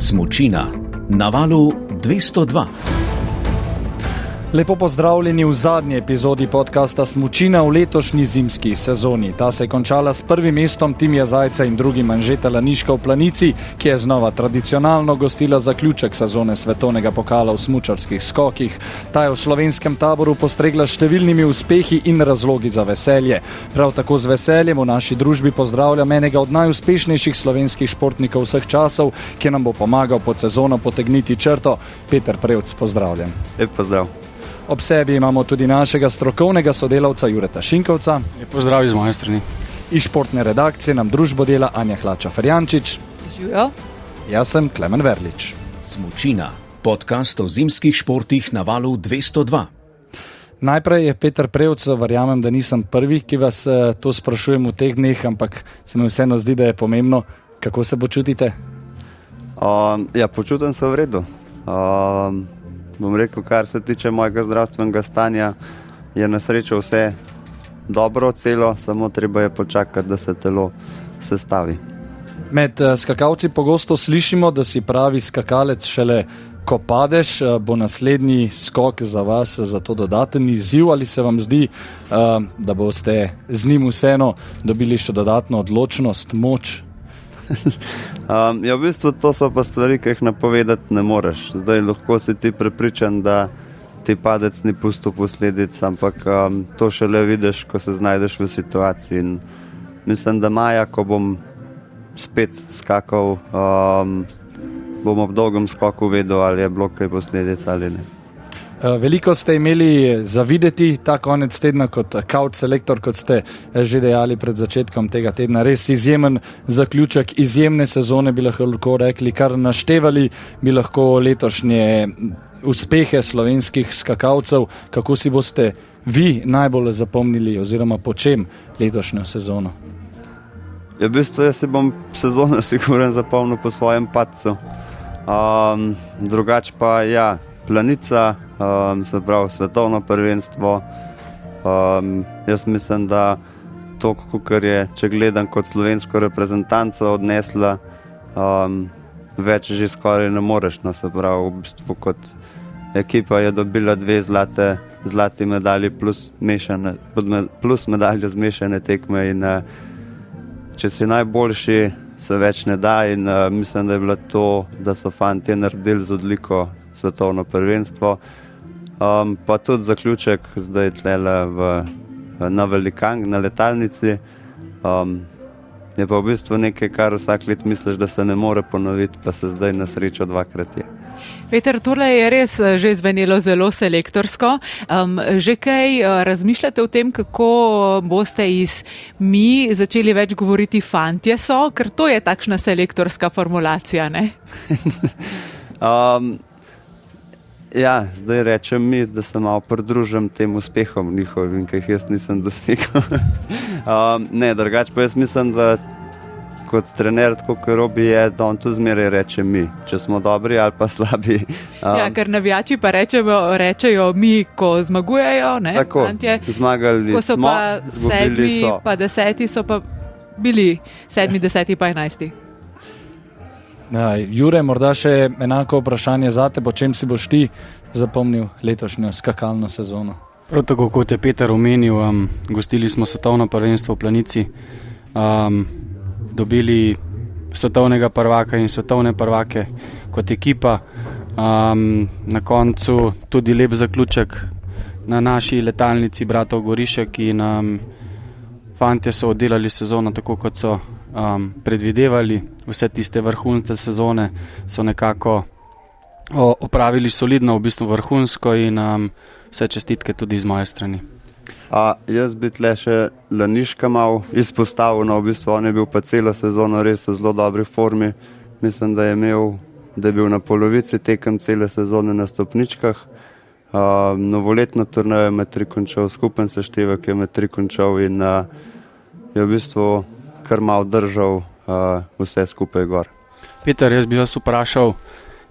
Smučina na valu 202. Lepo pozdravljeni v zadnji epizodi podcasta Smučina v letošnji zimski sezoni. Ta se je končala s prvim mestom Timija Zajca in drugim manžeta Laniška v Planici, ki je znova tradicionalno gostila zaključek sezone svetovnega pokala v smučarskih skokih. Ta je v slovenskem taboru postregla številnimi uspehi in razlogi za veselje. Prav tako z veseljem v naši družbi pozdravljam enega od najuspešnejših slovenskih športnikov vseh časov, ki nam bo pomagal pod sezono potegniti črto. Peter Prevc, pozdravljen. Lep pozdrav. Ob sebi imamo tudi našega strokovnega sodelavca Jureta Šinkovca. Pozdrav iz moje strani. Iz športne redakcije nam družbo dela Anja Hlača Ferjančič. Živijo. Jaz sem Klemen Verlič. Smučina, podcast o zimskih športih na valu 202. Najprej je Peter Prevc, verjamem, da nisem prvi, ki vas eh, to sprašujem v teh dneh, ampak se mi vseeno zdi, da je pomembno, kako se počutite. Um, ja, počutim se v redu. Um, bom rekel, kar se tiče mojega zdravstvenega stanja, je na srečo vse dobro, celo, samo treba je počakati, da se telo sestavi. Med uh, skakalci pogosto slišimo, da si pravi skakalec šele. Ko padeš, uh, bo naslednji skok za vas, za to dodaten izziv, ali se vam zdi, da boste z njim vseeno dobili še dodatno odločnost, moč, um, ja, v bistvu to so pa stvari, ki jih napovedati ne moreš. Zdaj lahko si ti prepričan, da ti padec ni pustil posledic, ampak um, to šele vidiš, ko se znajdeš v situaciji. In mislim, da maja, ko bom spet skakal, um, bom ob dolgem skoku vedel, ali je bilo kaj posledic ali ne. Eh, veliko ste imeli za videti ta konec tedna kot kaut selektor, kot ste eh, že dejali pred začetkom tega tedna. Res izjemen zaključek, izjemne sezone bi lahko rekli, kar naštevali bi lahko letošnje uspehe slovenskih skakalcev. Kako si boste vi najbolj zapomnili oziroma po čem letošnjo sezono? Ja, v bistvu jaz si bom sezono sigurno zapomnil po svojem padcu. Um, drugače pa ja, planica, um, se pravi svetovno prvenstvo. Um, jaz mislim, da to, kar je, če gledam kot slovensko reprezentanco, odnesla, um, več že skoraj ne moreš. No, se pravi, v bistvu kot ekipa je dobila dve zlate, zlati medalji plus, mešane, plus medalje zmešane tekme. In, uh, če si najboljši, se več ne da. In, uh, mislim, da je bilo to, da so fanti naredili z odliko svetovno prvenstvo. Um, pa tudi zaključek, zdaj tle v, na Velikang, na letalnici. Um, je pa v bistvu nekaj, kar vsak let misliš, da se ne more ponoviti, pa se zdaj na srečo dvakrat je. Peter, tole je res eh, že zvenelo zelo selektorsko. Um, že kaj uh, razmišljate o tem, kako boste iz mi začeli več govoriti fantje so, ker to je takšna selektorska formulacija, ne? um, Ja, zdaj rečem mi, da se malo pridružim tem uspehom njihovim, ki jih jaz nisem dosegel. um, ne, drugače pa jaz mislim, da kot trener, tako kot robi, je, da on tu zmeraj reče mi, če smo dobri ali pa slabi. Um, ja, ker navijači pa rečejo, rečejo mi, ko zmagujejo. Ne, tako, zmagali ko so smo, pa sedmi, so. pa deseti, so pa bili sedmi, deseti, pa enajsti. Ja, Jure, morda še enako vprašanje za te, po čem si boš ti zapomnil letošnjo skakalno sezono? Prav tako kot je Peter omenil, um, gostili smo svetovno prvenstvo v Planici, um, dobili svetovnega prvaka in svetovne prvake kot ekipa. Um, na koncu tudi lep zaključek na naši letalnici, bratov Gorišek in um, fanti so oddelali sezono tako, kot so um, predvidevali, vse tiste vrhunce sezone so nekako o, opravili solidno, v bistvu vrhunsko in um, vse čestitke tudi z moje strani. A, jaz bi tle še Laniška mal izpostavil, no v bistvu on je bil pa celo sezono res v zelo dobri formi. Mislim, da je, imel, da je bil na polovici tekem cele sezone na stopničkah. Uh, novoletno turnajo je med tri končal, skupen seštevek je med tri končal in uh, je v bistvu kar malo držal uh, vse skupaj gor. Peter, jaz bi vas vprašal,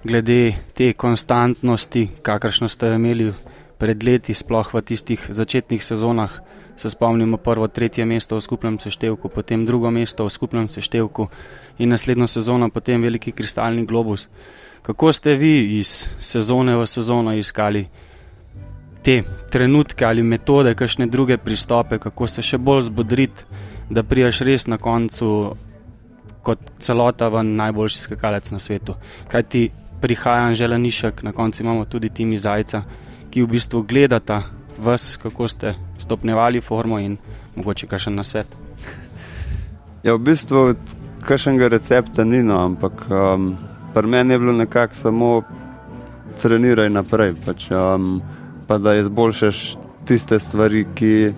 glede te konstantnosti, kakršno ste imeli pred leti, sploh v tistih začetnih sezonah, se spomnimo prvo, tretje mesto v skupnem seštevku, potem drugo mesto v skupnem seštevku in naslednjo sezono potem veliki kristalni globus. Kako ste vi iz sezone v sezono iskali te trenutke ali metode, kakšne druge pristope, kako se še bolj zbudriti, da prijaš res na koncu kot celota v najboljši skakalec na svetu? Kaj ti prihaja Anželanišek, na koncu imamo tudi Timi Zajca, ki v bistvu gledata vas, kako ste stopnjevali formo in mogoče kakšen na svet. Ja, v bistvu kakšnega recepta ni, no, ampak um, pri meni je bilo nekako samo treniraj naprej, pač, um, pa da izboljšaš tiste stvari, ki,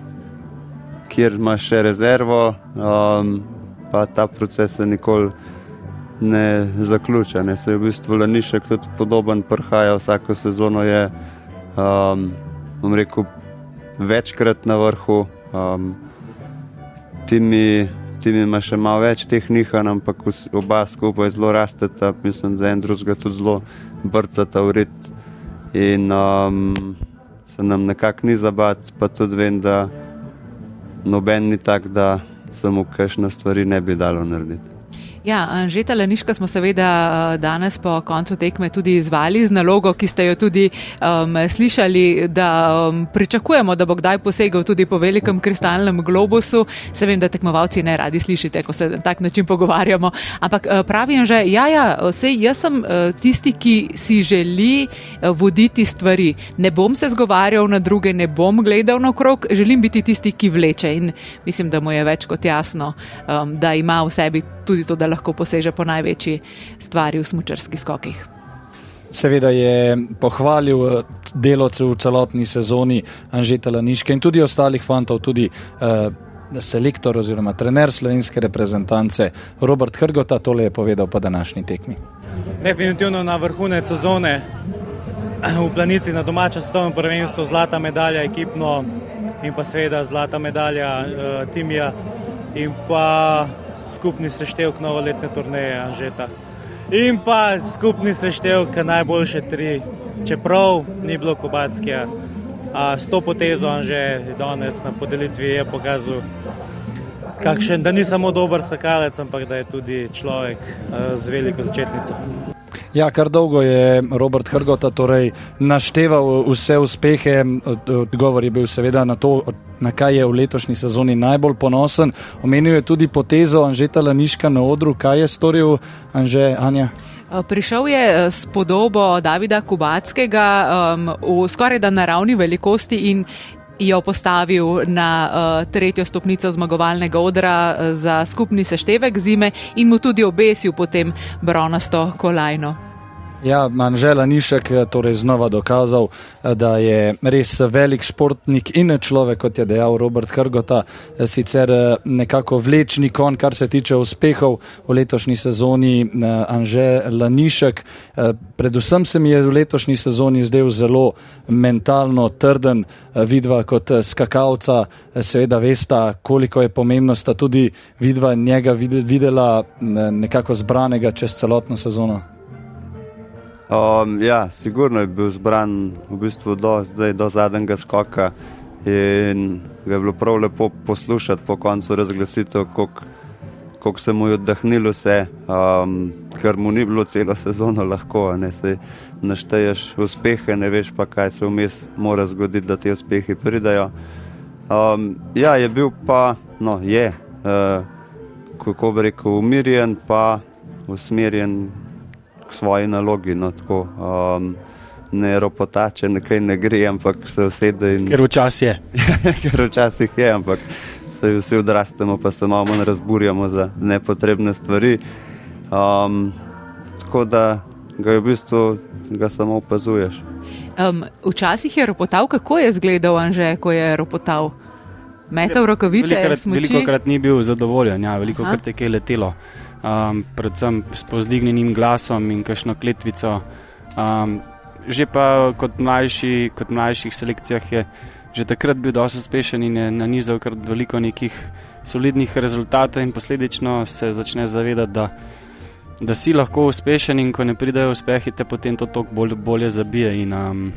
kjer imaš še rezervo, um, pa ta proces se nikoli ne zaključa. Ne. Se je v bistvu Lanišek tudi podoben, prhaja vsako sezono je um, bom rekel, večkrat na vrhu. Um, Timi, timi ima še malo več teh nihanj, ampak oba skupaj zelo rasteta, mislim, da en drugega tudi zelo brcata v rit. In um, se nam nekako ni zabat, pa tudi vem, da noben ni tak, da se mu kakšne stvari ne bi dalo narediti. Ja, Anžeta Laniška smo seveda danes po koncu tekme tudi izvali z nalogo, ki ste jo tudi um, slišali, da um, pričakujemo, da bo kdaj posegel tudi po velikem kristalnem globusu. Se vem, da tekmovalci ne radi slišite, ko se na tak način pogovarjamo. Ampak pravim že, ja, ja, vse jaz sem tisti, ki si želi voditi stvari. Ne bom se zgovarjal na druge, ne bom gledal na krog, želim biti tisti, ki vleče. In mislim, da mu je več kot jasno, um, da ima v sebi tudi to, da lahko poseže po največji stvari v smočarskih skokih. Seveda je pohvalil eh, delovce v celotni sezoni Anžeta Laniške in tudi ostalih fantov, tudi uh, selektor oziroma trener slovenske reprezentance Robert Hrgota, tole je povedal po današnji tekmi. Definitivno na vrhunec sezone v planici na domačem svetovnem prvenstvu zlata medalja ekipno in pa seveda zlata medalja uh, timija in pa skupni seštevek novoletne turneje Anžeta. In pa skupni seštevek najboljše tri, čeprav ni bilo kubatskega. S to potezo Anže danes na podelitvi je pokazal, kakšen, da ni samo dober skakalec, ampak da je tudi človek z veliko začetnico. Ja, kar dolgo je Robert Hrgota torej našteval vse uspehe. Odgovor je bil seveda na to, na kaj je v letošnji sezoni najbolj ponosen. Omenil je tudi potezo Anžeta Laniška na odru. Kaj je storil Anže Anja? Prišel je s podobo Davida Kubatskega um, v skoraj da naravni velikosti in jo postavil na uh, tretjo stopnico zmagovalnega odra za skupni seštevek zime in mu tudi obesil potem bronasto kolajno. Ja, Manžela Nišek je torej znova dokazal, da je res velik športnik in človek, kot je dejal Robert Hrgota, sicer nekako vlečni kon, kar se tiče uspehov v letošnji sezoni. Anžela Nišek, predvsem se mi je v letošnji sezoni zdel zelo mentalno trden, vidva kot skakalca, seveda vesta, koliko je pomembno, sta tudi vidva njega videla nekako zbranega čez celotno sezono. Um, ja, sigurno je bil zbran v bistvu do, do zadnjega skoka in ga je bilo prav lepo poslušati po koncu razglasitev, kako se mu je oddahnilo vse, um, ker mu ni bilo celo sezono lahko. Ne se našteješ uspehe, ne veš pa, kaj se vmes mora zgoditi, da ti uspehi pridajo. Um, ja, je bil pa, no, je, uh, kako bi rekel, umirjen, pa usmerjen svoji nalogi. No, tako, um, ne ropotače, nekaj ne gre, ampak se usede. In... Ker včasih je. Ker včasih je, ampak se vsi odrastemo, pa se malo manj razburjamo za nepotrebne stvari. Um, tako da ga v bistvu ga samo opazuješ. Um, včasih je ropotal, kako je izgledal, Anže, ko je ropotal. Metal rokavice, veliko krat ni bil zadovoljen, ja, veliko krat je letelo um, predvsem s pozdignjenim glasom in kakšno kletvico. Um, že pa kot, mlajši, kot mlajših selekcijah je že takrat bil dosto uspešen in je nanizal kar veliko nekih solidnih rezultatov, in posledično se začne zavedati, da, da si lahko uspešen in ko ne pridejo uspehi, te potem to toliko bolj, bolje zabije. In, um,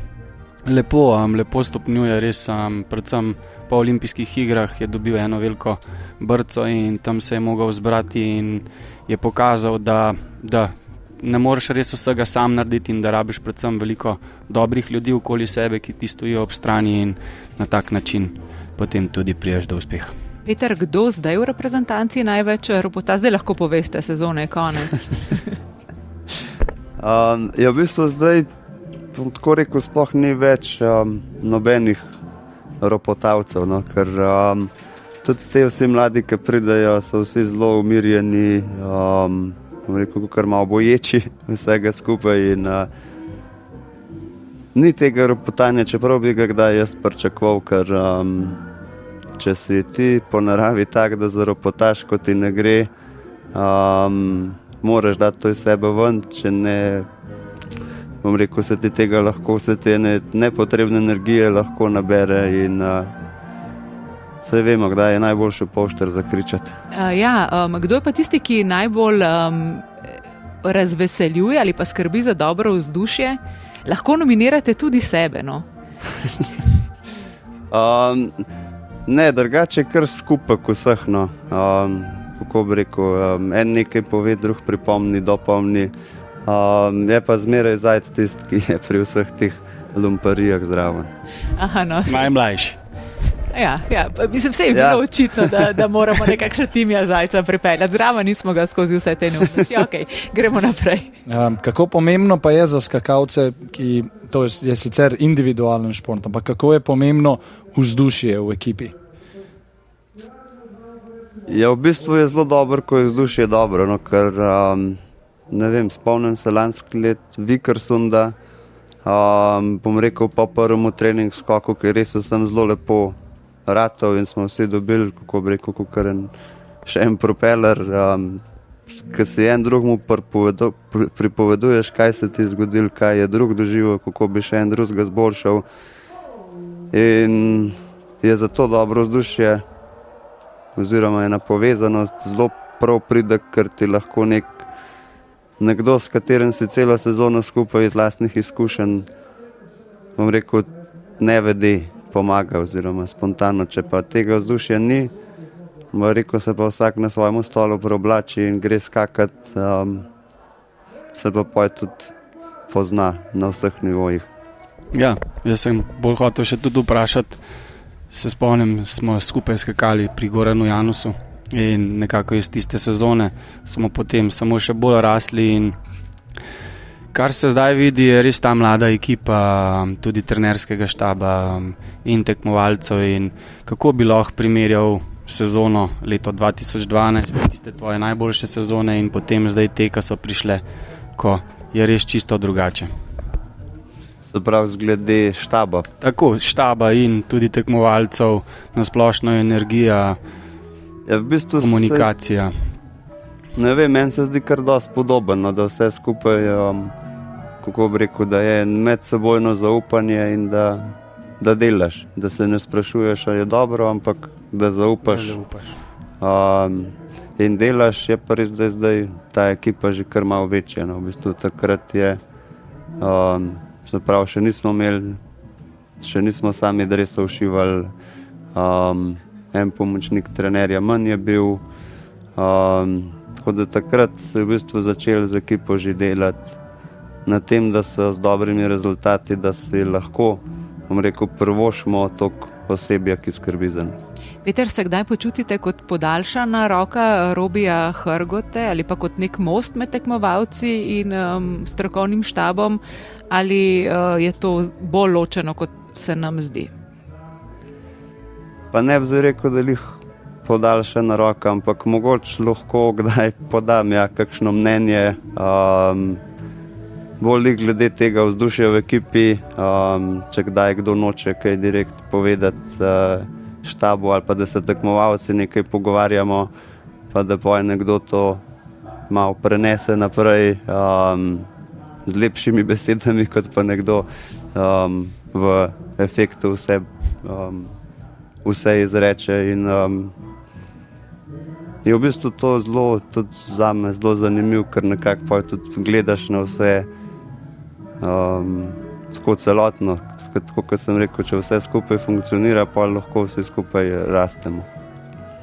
Lepo, um, lepo stopnjuje, res. Um, predvsem po olimpijskih igrah je dobil eno veliko brco in tam se je mogel zbrati in je pokazal, da, da ne moreš res vsega sam narediti in da rabiš predvsem veliko dobrih ljudi okoli sebe, ki ti stojijo ob strani in na tak način potem tudi priješ do uspeha. Peter, kdo zdaj v reprezentanci največ ropota? Zdaj lahko poveste, sezone je konec. um, ja, v bistvu zdaj, tako rekel, sploh ni več um, nobenih ropotavcev, no, ker um, tudi te vsi mladi, ki pridejo, so vsi zelo umirjeni. Um, rekel, kar malo boječi vsega skupaj. In, uh, ni tega ropotanja, čeprav bi ga kdaj jaz pričakoval, ker um, če si ti po naravi tak, da zaropotaš, kot ti ne gre, um, moraš dati to iz sebe ven, če ne. Bom rekel, se ti tega lahko, vse te ne, nepotrebne energije lahko nabere in uh, Vse vemo, kdaj je najboljši pošter za kričati. Uh, ja, um, kdo je pa tisti, ki najbolj um, razveseljuje ali pa skrbi za dobro vzdušje? Lahko nominirate tudi sebe. No? um, ne, drugače je kar skupaj vseh. No. Um, kako bi rekel, um, en nekaj pove, drug pripomni, dopomni. Um, je pa zmeraj zajec tisti, ki je pri vseh teh lumparijah zraven. Aha, no, Najmlajši. Ja, ja, mislim, vse je bilo ja. očitno, da, da moramo nekakšen timija zajca pripeljati. Zraven nismo ga skozi vse te neumnosti. Okay, gremo naprej. Um, kako pomembno pa je za skakalce, ki to je, je sicer individualen šport, ampak kako je pomembno vzdušje v ekipi? Ja, v bistvu je zelo dobro, ko je vzdušje dobro. No, ker, um, vem, spomnim se lanskih let Vikersunda. Um, bom rekel, po prvem treningu skoku, ki res sem zelo lepo ratov in smo vsi dobili, kako bi rekel, kar en, še en propeler, um, ki si en drugemu pripoveduješ, kaj se ti je zgodilo, kaj je drug doživel, kako bi še en drugega zboljšal. In je zato dobro vzdušje, oziroma ena povezanost zelo prav pride, ker ti lahko nek, nekdo, s katerim si celo sezono skupaj iz lastnih izkušenj, bom rekel, ne vedi pomaga, oziroma spontano. Če pa tega vzdušja ni, rekel se pa vsak na svojem stolu preoblači in gre skakati, um, se pa poj tudi pozna na vseh nivojih. Ja, jaz sem bolj hotel še tudi vprašati. Se spomnim, smo skupaj skakali pri Goranu Janusu in nekako iz tiste sezone smo potem samo še bolj rasli in Kar se zdaj vidi, je res ta mlada ekipa, tudi trenerskega štaba in tekmovalcev. In kako bi lahko primerjal sezono leto 2012, tiste tvoje najboljše sezone in potem zdaj te, ki so prišle, ko je res čisto drugače. Se pravi, zglede štaba. Tako, štaba in tudi tekmovalcev, na splošno energija, ja, v bistvu komunikacija. Se, ne vem, meni se zdi kar dosti podobno, da vse skupaj. Um, kako bi rekel, da je medsebojno zaupanje in da, da delaš, da se ne sprašuješ, ali je dobro, ampak da zaupaš. Um, in delaš, je pa res, da je zdaj ta ekipa že kar malo večja. No. V bistvu takrat je, um, se pravi, še nismo imeli, še nismo sami drevesa ušivali. Um, en pomočnik trenerja manj je bil. Um, tako da takrat se je v bistvu začel z ekipo že delati na tem, da so z dobrimi rezultati, da si lahko, bom rekel, prvošmo tok osebja, ki skrbi za nas. Peter, se kdaj počutite kot podaljšana roka Robija Hrgote ali pa kot nek most med tekmovalci in um, strokovnim štabom, ali uh, je to bolj ločeno, kot se nam zdi? Pa ne bi rekel, da jih podaljšana roka, ampak mogoče lahko kdaj podam ja, kakšno mnenje. Um, bolj glede tega vzdušja v ekipi, um, če kdaj kdo noče kaj direkt povedati uh, štabu ali pa da se tekmovalci nekaj pogovarjamo, pa da poje nekdo to malo prenese naprej um, z lepšimi besedami, kot pa nekdo um, v efektu vse, um, vse izreče. In, um, Je v bistvu to zelo, tudi za me, zelo zanimivo, ker nekako tudi gledaš na vse um, tako celotno, kot sem rekel, če vse skupaj funkcionira, pa lahko vsi skupaj rastemo.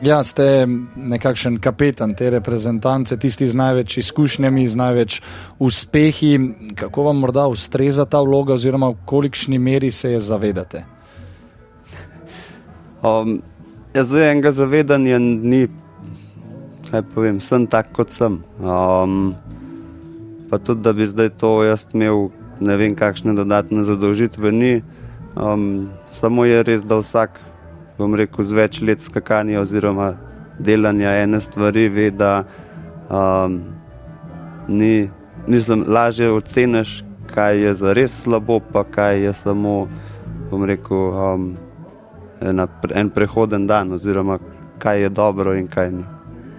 Ja, ste nekakšen kapetan te reprezentance, tisti z največ izkušnjami, z največ uspehi. Kako vam morda ustreza ta vloga, oziroma v kolikšni meri se je zavedate? Um, ja, zdaj enega zavedanja ni, kaj povem, sem tak, kot sem. Um, pa tudi, da bi zdaj to jaz imel, ne vem, kakšne dodatne zadolžitve ni. Um, samo je res, da vsak bom rekel, z več let skakanja oziroma delanja ene stvari, ve, da um, ni, nisem lažje oceniš, kaj je za res slabo, pa kaj je samo, bom rekel, um, ena, en prehoden dan, oziroma kaj je dobro in kaj ni.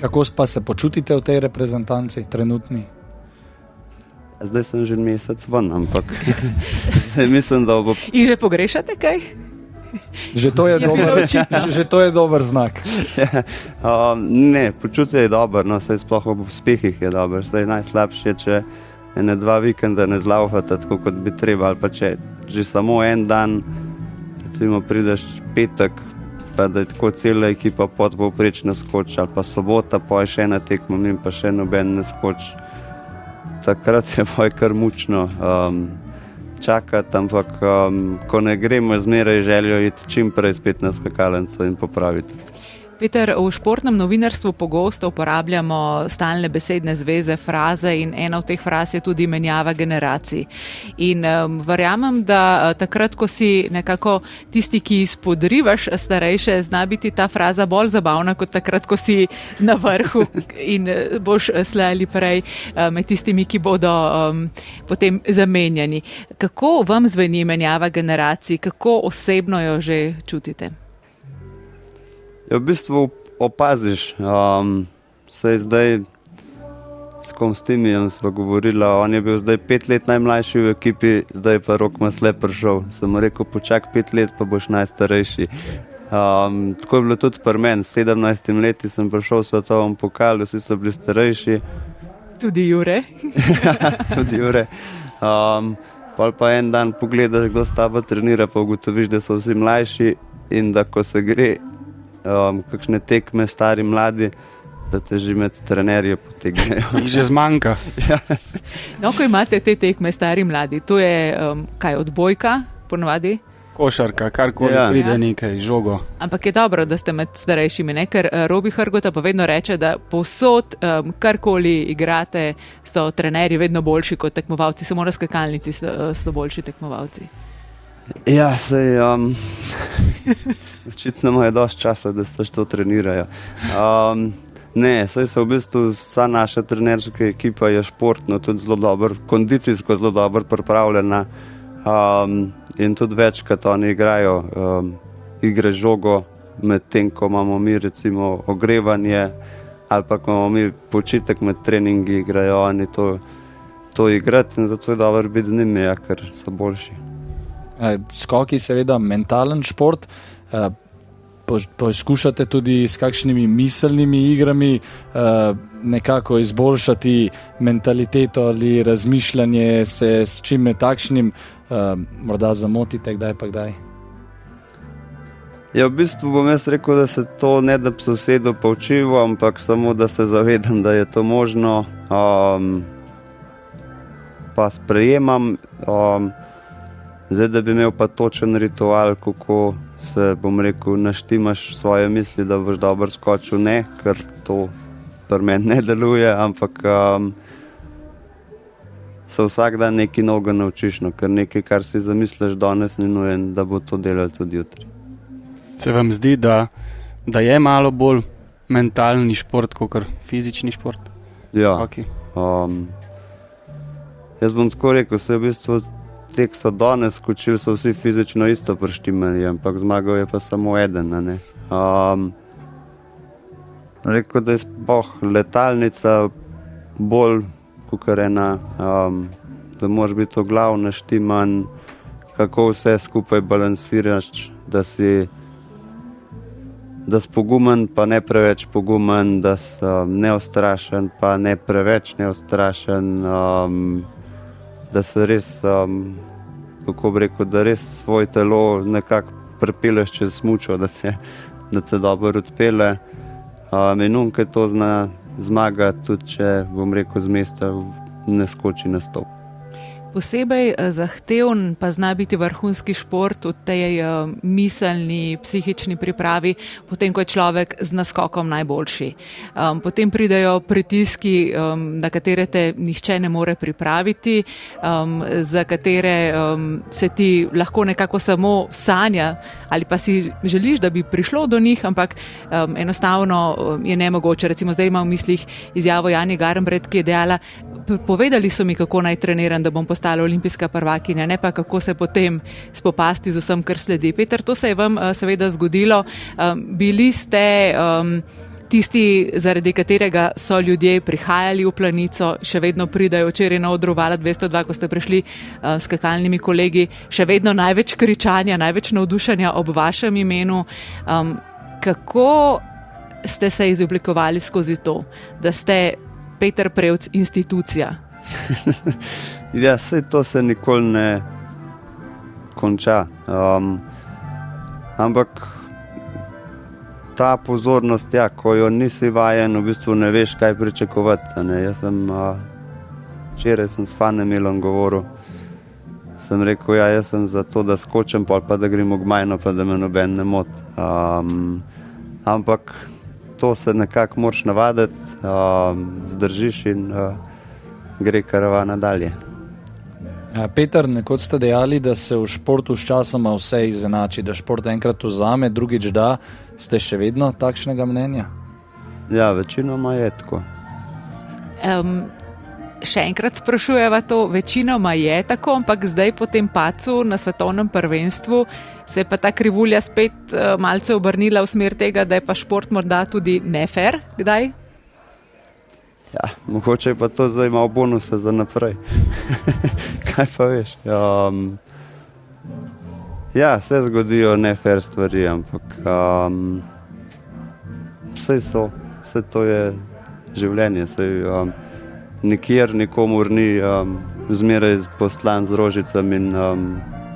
Kako pa se počutite v tej reprezentanci, trenutni? Zdaj sem že mesec ven, ampak mislim, da bo. In že pogrešate kaj? Že to je, dober, že to je dober znak. Ja, um, ne, počutje je dobro, no, sploh v uspehih je dobro. Najslabše je, če ene dva vikenda ne zlaufate tako, kot bi treba. Ali pa če že samo en dan, recimo, prideš petek, pa da je tako cela ekipa podpovprečna skoč, ali pa sobota, pa je še ena tekma, in pa še noben ne skoč. Takrat je moj kar mučno. Um, čakati, ampak um, ko ne gremo, zmeraj želijo iti čim prej spet na skakalnico in popraviti. Peter, v športnem novinarstvu pogosto uporabljamo stalne besedne zveze, fraze in ena od teh fraz je tudi menjava generacij. In um, verjamem, da uh, takrat, ko si nekako tisti, ki izpodrivaš starejše, zna biti ta fraza bolj zabavna kot takrat, ko si na vrhu in uh, boš slej ali prej uh, med tistimi, ki bodo um, potem zamenjani. Kako vam zveni menjava generacij, kako osebno jo že čutite? Ja, v bistvu opaziš, um, se je zdaj s kom s temi smo govorili. On je bil zdaj pet let najmlajši v ekipi, zdaj pa rok ima slep prišel. Sem rekel, počakaj pet let, pa boš najstarejši. Um, tako je bilo tudi pri meni, s 17 leti sem prišel v svetovnem pokalu, vsi so bili starejši. Tudi Jure. tudi Jure. Um, pa pa en dan pogledaš, kdo sta pa trenira, pa ugotoviš, da so vsi mlajši in da ko se gre, um, kakšne tekme, stari, mladi, da te že med trenerji potegnejo. Jih že zmanjka. ja. No, ko imate te tekme, stari, mladi, to je um, kaj odbojka, ponovadi. Košarka, karkoli ja. pride, ja. nekaj žogo. Ampak je dobro, da ste med starejšimi, ne? ker uh, Robi Hrgota pa vedno reče, da povsod, um, karkoli igrate, so trenerji vedno boljši kot tekmovalci, samo na skakalnici so, uh, so boljši tekmovalci. Ja, sej, um, očitno imajo dovolj časa, da se to trenirajo. Um, ne, sej so v bistvu vsa naša trenerska ekipa je športno, tudi zelo dobro, kondicijsko zelo dobro pripravljena. Um, in tudi večkrat oni igrajo um, igre žogo, medtem ko imamo mi recimo ogrevanje ali pa ko imamo mi počitek med treningi, igrajo oni to, to igrati in zato je dobro biti z njimi, ja, ker so boljši. Skoki, seveda, mentalen šport. Poskušate tudi s kakšnimi miselnimi igrami nekako izboljšati mentaliteto ali razmišljanje, se s čim takšnim morda zamotite, kdaj pa kdaj. Ja, v bistvu bom jaz rekel, da se to ne da sosedu poučivo, ampak samo da se zavedam, da je to možno. Um, pa sprejemam. Um, Zdaj, da bi imel pa točen ritual, kako se bom rekel, naštimaš svoje misli, da boš dobro skočil, ne, ker to pri meni ne deluje, ampak um, se vsak dan nekaj novega naučiš, no, ker nekaj, kar si zamisliš danes, ni nujen, da bo to delal tudi jutri. Se vam zdi, da, da je malo bolj mentalni šport kot fizični šport? Ja. Um, jaz bom tako rekel, se v bistvu tek so danes skočili, so vsi fizično isto prštimali, ampak zmagal je pa samo eden. Um, rekel, da je spoh letalnica bolj kukarena, um, da moraš biti to glavno štiman, kako vse skupaj balansiraš, da si. Da si pogumen, pa ne preveč pogumen, da si um, neostrašen, pa ne preveč neostrašen. Um, da se res um, kako bi rekel, da res svoje telo nekako prepeleš čez smučo, da te, da te dobro odpele. Um, in unke to zna zmagati, tudi če bom rekel, z mesta ne skoči na stop. Posebej eh, zahteven pa zna biti vrhunski šport v tej eh, miselni, psihični pripravi, potem ko je človek z naskokom najboljši. Um, potem pridajo pritiski, um, na katere te nihče ne more pripraviti, um, za katere um, se ti lahko nekako samo sanja ali pa si želiš, da bi prišlo do njih, ampak um, enostavno je nemogoče. Recimo zdaj imam v mislih izjavo Jani Garmbred, ki je dejala, povedali so mi, kako naj treniram, da bom postala olimpijska prvakinja, ne pa kako se potem spopasti z vsem, kar sledi. Peter, to se je vam uh, seveda zgodilo. Bili ste. Um, Tisti, zaradi katerega so ljudje prihajali v planico, še vedno pridajo, včeraj na odrovala 202, ko ste prišli uh, s kakalnimi kolegi, še vedno največ kričanja, največ navdušenja ob vašem imenu. Um, kako ste se izoblikovali skozi to, da ste Peter Prevc, institucija. ja, vse to se nikoli ne konča. Um, ampak ta pozornost, ja, ko jo nisi vajen, v bistvu ne veš, kaj pričakovati. Ne? Jaz sem včeraj s Fanem Milom govoril. Sem rekel, ja, jaz sem za to, da skočim, pa da gremo k majno, pa da me noben ne moti. Um, ampak to se nekako moraš navaditi, uh, zdržiš in uh, gre karavana dalje. Peter, nekoč ste dejali, da se v športu sčasoma vse izenači, da šport enkrat vzame, drugič da. Ste še vedno takšnega mnenja? Ja, večinoma je tako. Um, še enkrat sprašujeva to, večinoma je tako, ampak zdaj po tem pacu na svetovnem prvenstvu se je pa ta krivulja spet uh, malce obrnila v smer tega, da je pa šport morda tudi nefer. Kdaj? Ja, mogoče je pa to zdaj malo bonuse za naprej. Kaj pa veš? Um, ja, se zgodijo nefer stvari, ampak um, vse so, vse to je življenje. Sej, um, nikjer nikomor ni um, zmeraj poslan z rožicami in um,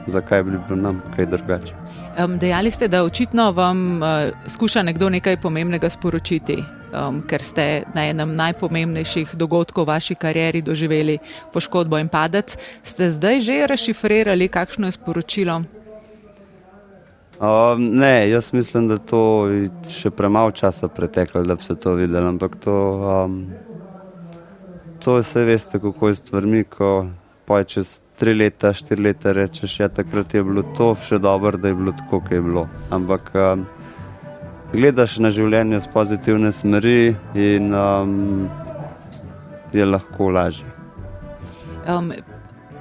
zakaj bi bilo nam kaj drugače. Um, dejali ste, da očitno vam uh, skuša nekdo nekaj pomembnega sporočiti, um, ker ste na enem najpomembnejših dogodkov v vaši karieri doživeli poškodbo in padec. Ste zdaj že rašifrirali, kakšno je sporočilo? Um, ne, jaz mislim, da to je še premalo časa preteklo, da bi se to videlo. Ampak to, um, to vse veste, kako je stvarmi, ko pa čez tri leta, štiri leta rečeš, ja, takrat je bilo to še dobro, da je bilo tako, kot je bilo. Ampak um, gledaš na življenje z pozitivne smeri in um, je lahko lažje. Um,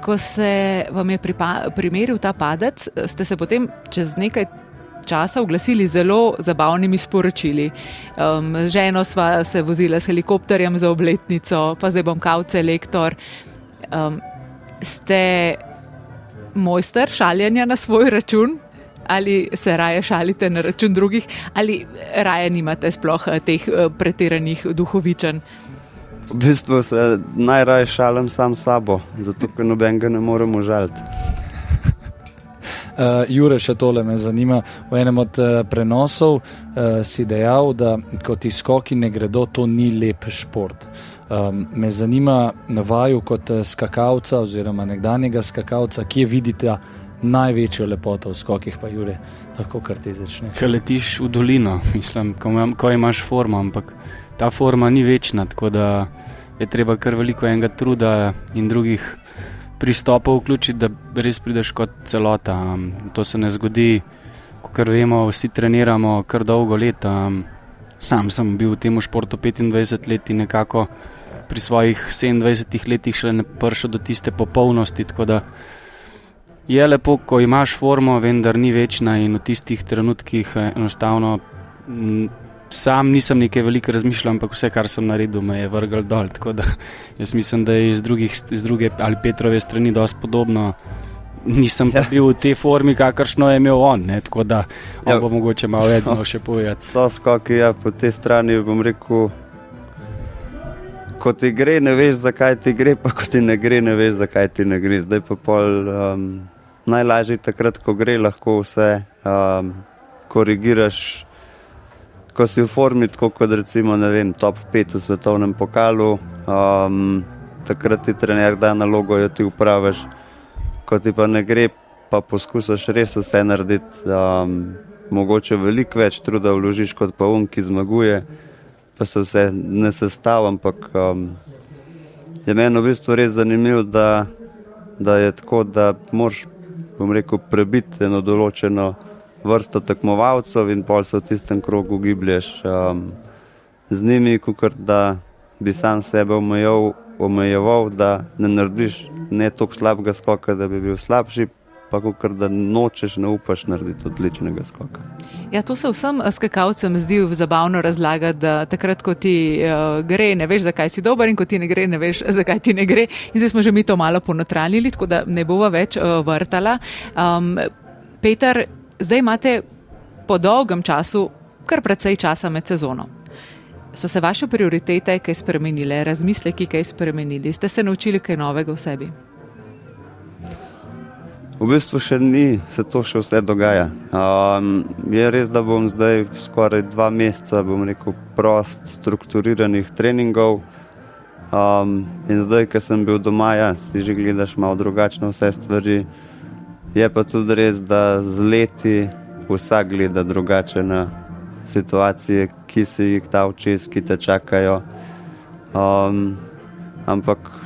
ko se vam je primeril ta padec, ste se potem čez nekaj časa oglasili zelo zabavnimi sporočili. Um, ženo sva se vozila s helikopterjem za obletnico, pa zdaj bom kavce lektor. Um, ste mojster šaljanja na svoj račun? Ali se raje šalite na račun drugih, ali raje nimate sploh eh, teh uh, pretiranih duhovičen? V bistvu se najraje šalim sam s sabo, zato ker nobenega ne moremo žaliti. Uh, Jure, še tole me zanima. V enem od uh, prenosov uh, si dejal, da ko ti skoki ne gredo, to ni lep šport. Um, me zanima na vaju kot skakalca oziroma nekdanjega skakalca, kje vidite največjo lepoto v skokih, pa Jure, lahko kar ti začne. Kaj letiš v dolino, mislim, ko, imam, ko imaš formo, ampak ta forma ni večna, tako da je treba kar veliko enega truda in drugih pristopov vključiti, da res prideš kot celota. Um, to se ne zgodi, kot vemo, vsi treniramo kar dolgo let. Um, sam sem bil v tem športu 25 let in nekako pri svojih 27 letih še ne prišel do tiste popolnosti. Je lepo, ko imaš formo, vendar ni večna in v tistih trenutkih eh, enostavno sam nisem nekaj veliko razmišljal, ampak vse, kar sem naredil, me je vrgel dol. Tako da jaz mislim, da je iz, drugih, iz druge ali Petrove strani dosti podobno. Nisem ja. bil v tej formi, kakršno je imel on, ne? tako da ja. bo mogoče malo več znal še povedati. So skoki, ja, po tej strani bom rekel. Ko ti gre, ne veš, zakaj ti gre, pa ko ti ne gre, ne veš, zakaj ti ne gre. Zdaj pa pol um, najlažje takrat, ko gre, lahko vse um, korigiraš. Ko si v formi, tako kot recimo vem, top 5 v svetovnem pokalu, um, takrat ti trener da nalogo, jo ti upraviš, ko ti pa ne gre, pa poskušaš res vse narediti. Um, mogoče veliko več truda vložiš kot pa um, ki zmaguje, pa se vse ne sestavlja, ampak um, je meni v bistvu res zanimivo, da, da je tako, da moraš, bom rekel, prebiti eno določeno vrsto tekmovalcev in pol se v tistem krogu giblješ um, z njimi, kot da bi sam sebe omejal, omejeval, da ne narediš ne toliko slabega skoka, da bi bil slabši, pa kar da nočeš, ne upaš narediti odličnega skoka. Ja, to se vsem eh, skakalcem zdi zabavno razlagati, da takrat, ko ti uh, gre, ne veš, zakaj si dober, in ko ti ne gre, ne veš, zakaj ti ne gre. In zdaj smo že mi to malo ponotranili, tako da ne bova več uh, vrtala. Um, Peter, zdaj imate po dolgem času kar precej časa med sezono. So se vaše prioritete kaj spremenile, razmisleki kaj spremenili, ste se naučili kaj novega v sebi? V bistvu še ni, se to še vse dogaja. Um, je res, da bom zdaj skoraj dva meseca, bom rekel, prost, strukturiranih treningov. Um, in zdaj, ko sem bil doma, ja, si že gledaš malo drugačne vse stvari. Je pa tudi res, da z leti vsak gleda drugače na situacije, ki si jih ta včes, ki te čakajo. Um, ampak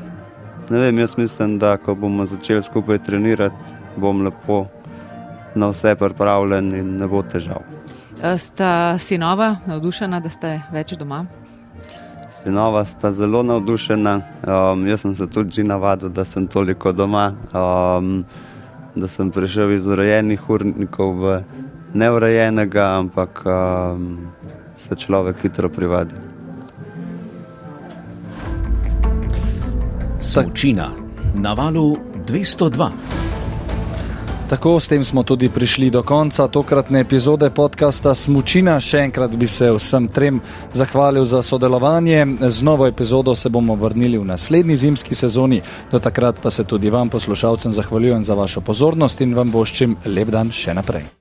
ne vem, jaz mislim, da ko bomo začeli skupaj trenirati, bom lepo na vse pripravljen in ne bo težav. Sta sinova navdušena, da ste več doma? Sinova sta zelo navdušena. Um, jaz sem se tudi navadil, da sem toliko doma, um, da sem prišel iz urejenih urnikov v neurejenega, ampak um, se človek hitro privadi. Sočina na valu 202. Tako s tem smo tudi prišli do konca tokratne epizode podcasta Smučina. Še enkrat bi se vsem trem zahvalil za sodelovanje. Z novo epizodo se bomo vrnili v naslednji zimski sezoni. Do takrat pa se tudi vam, poslušalcem, zahvaljujem za vašo pozornost in vam voščim lep dan še naprej.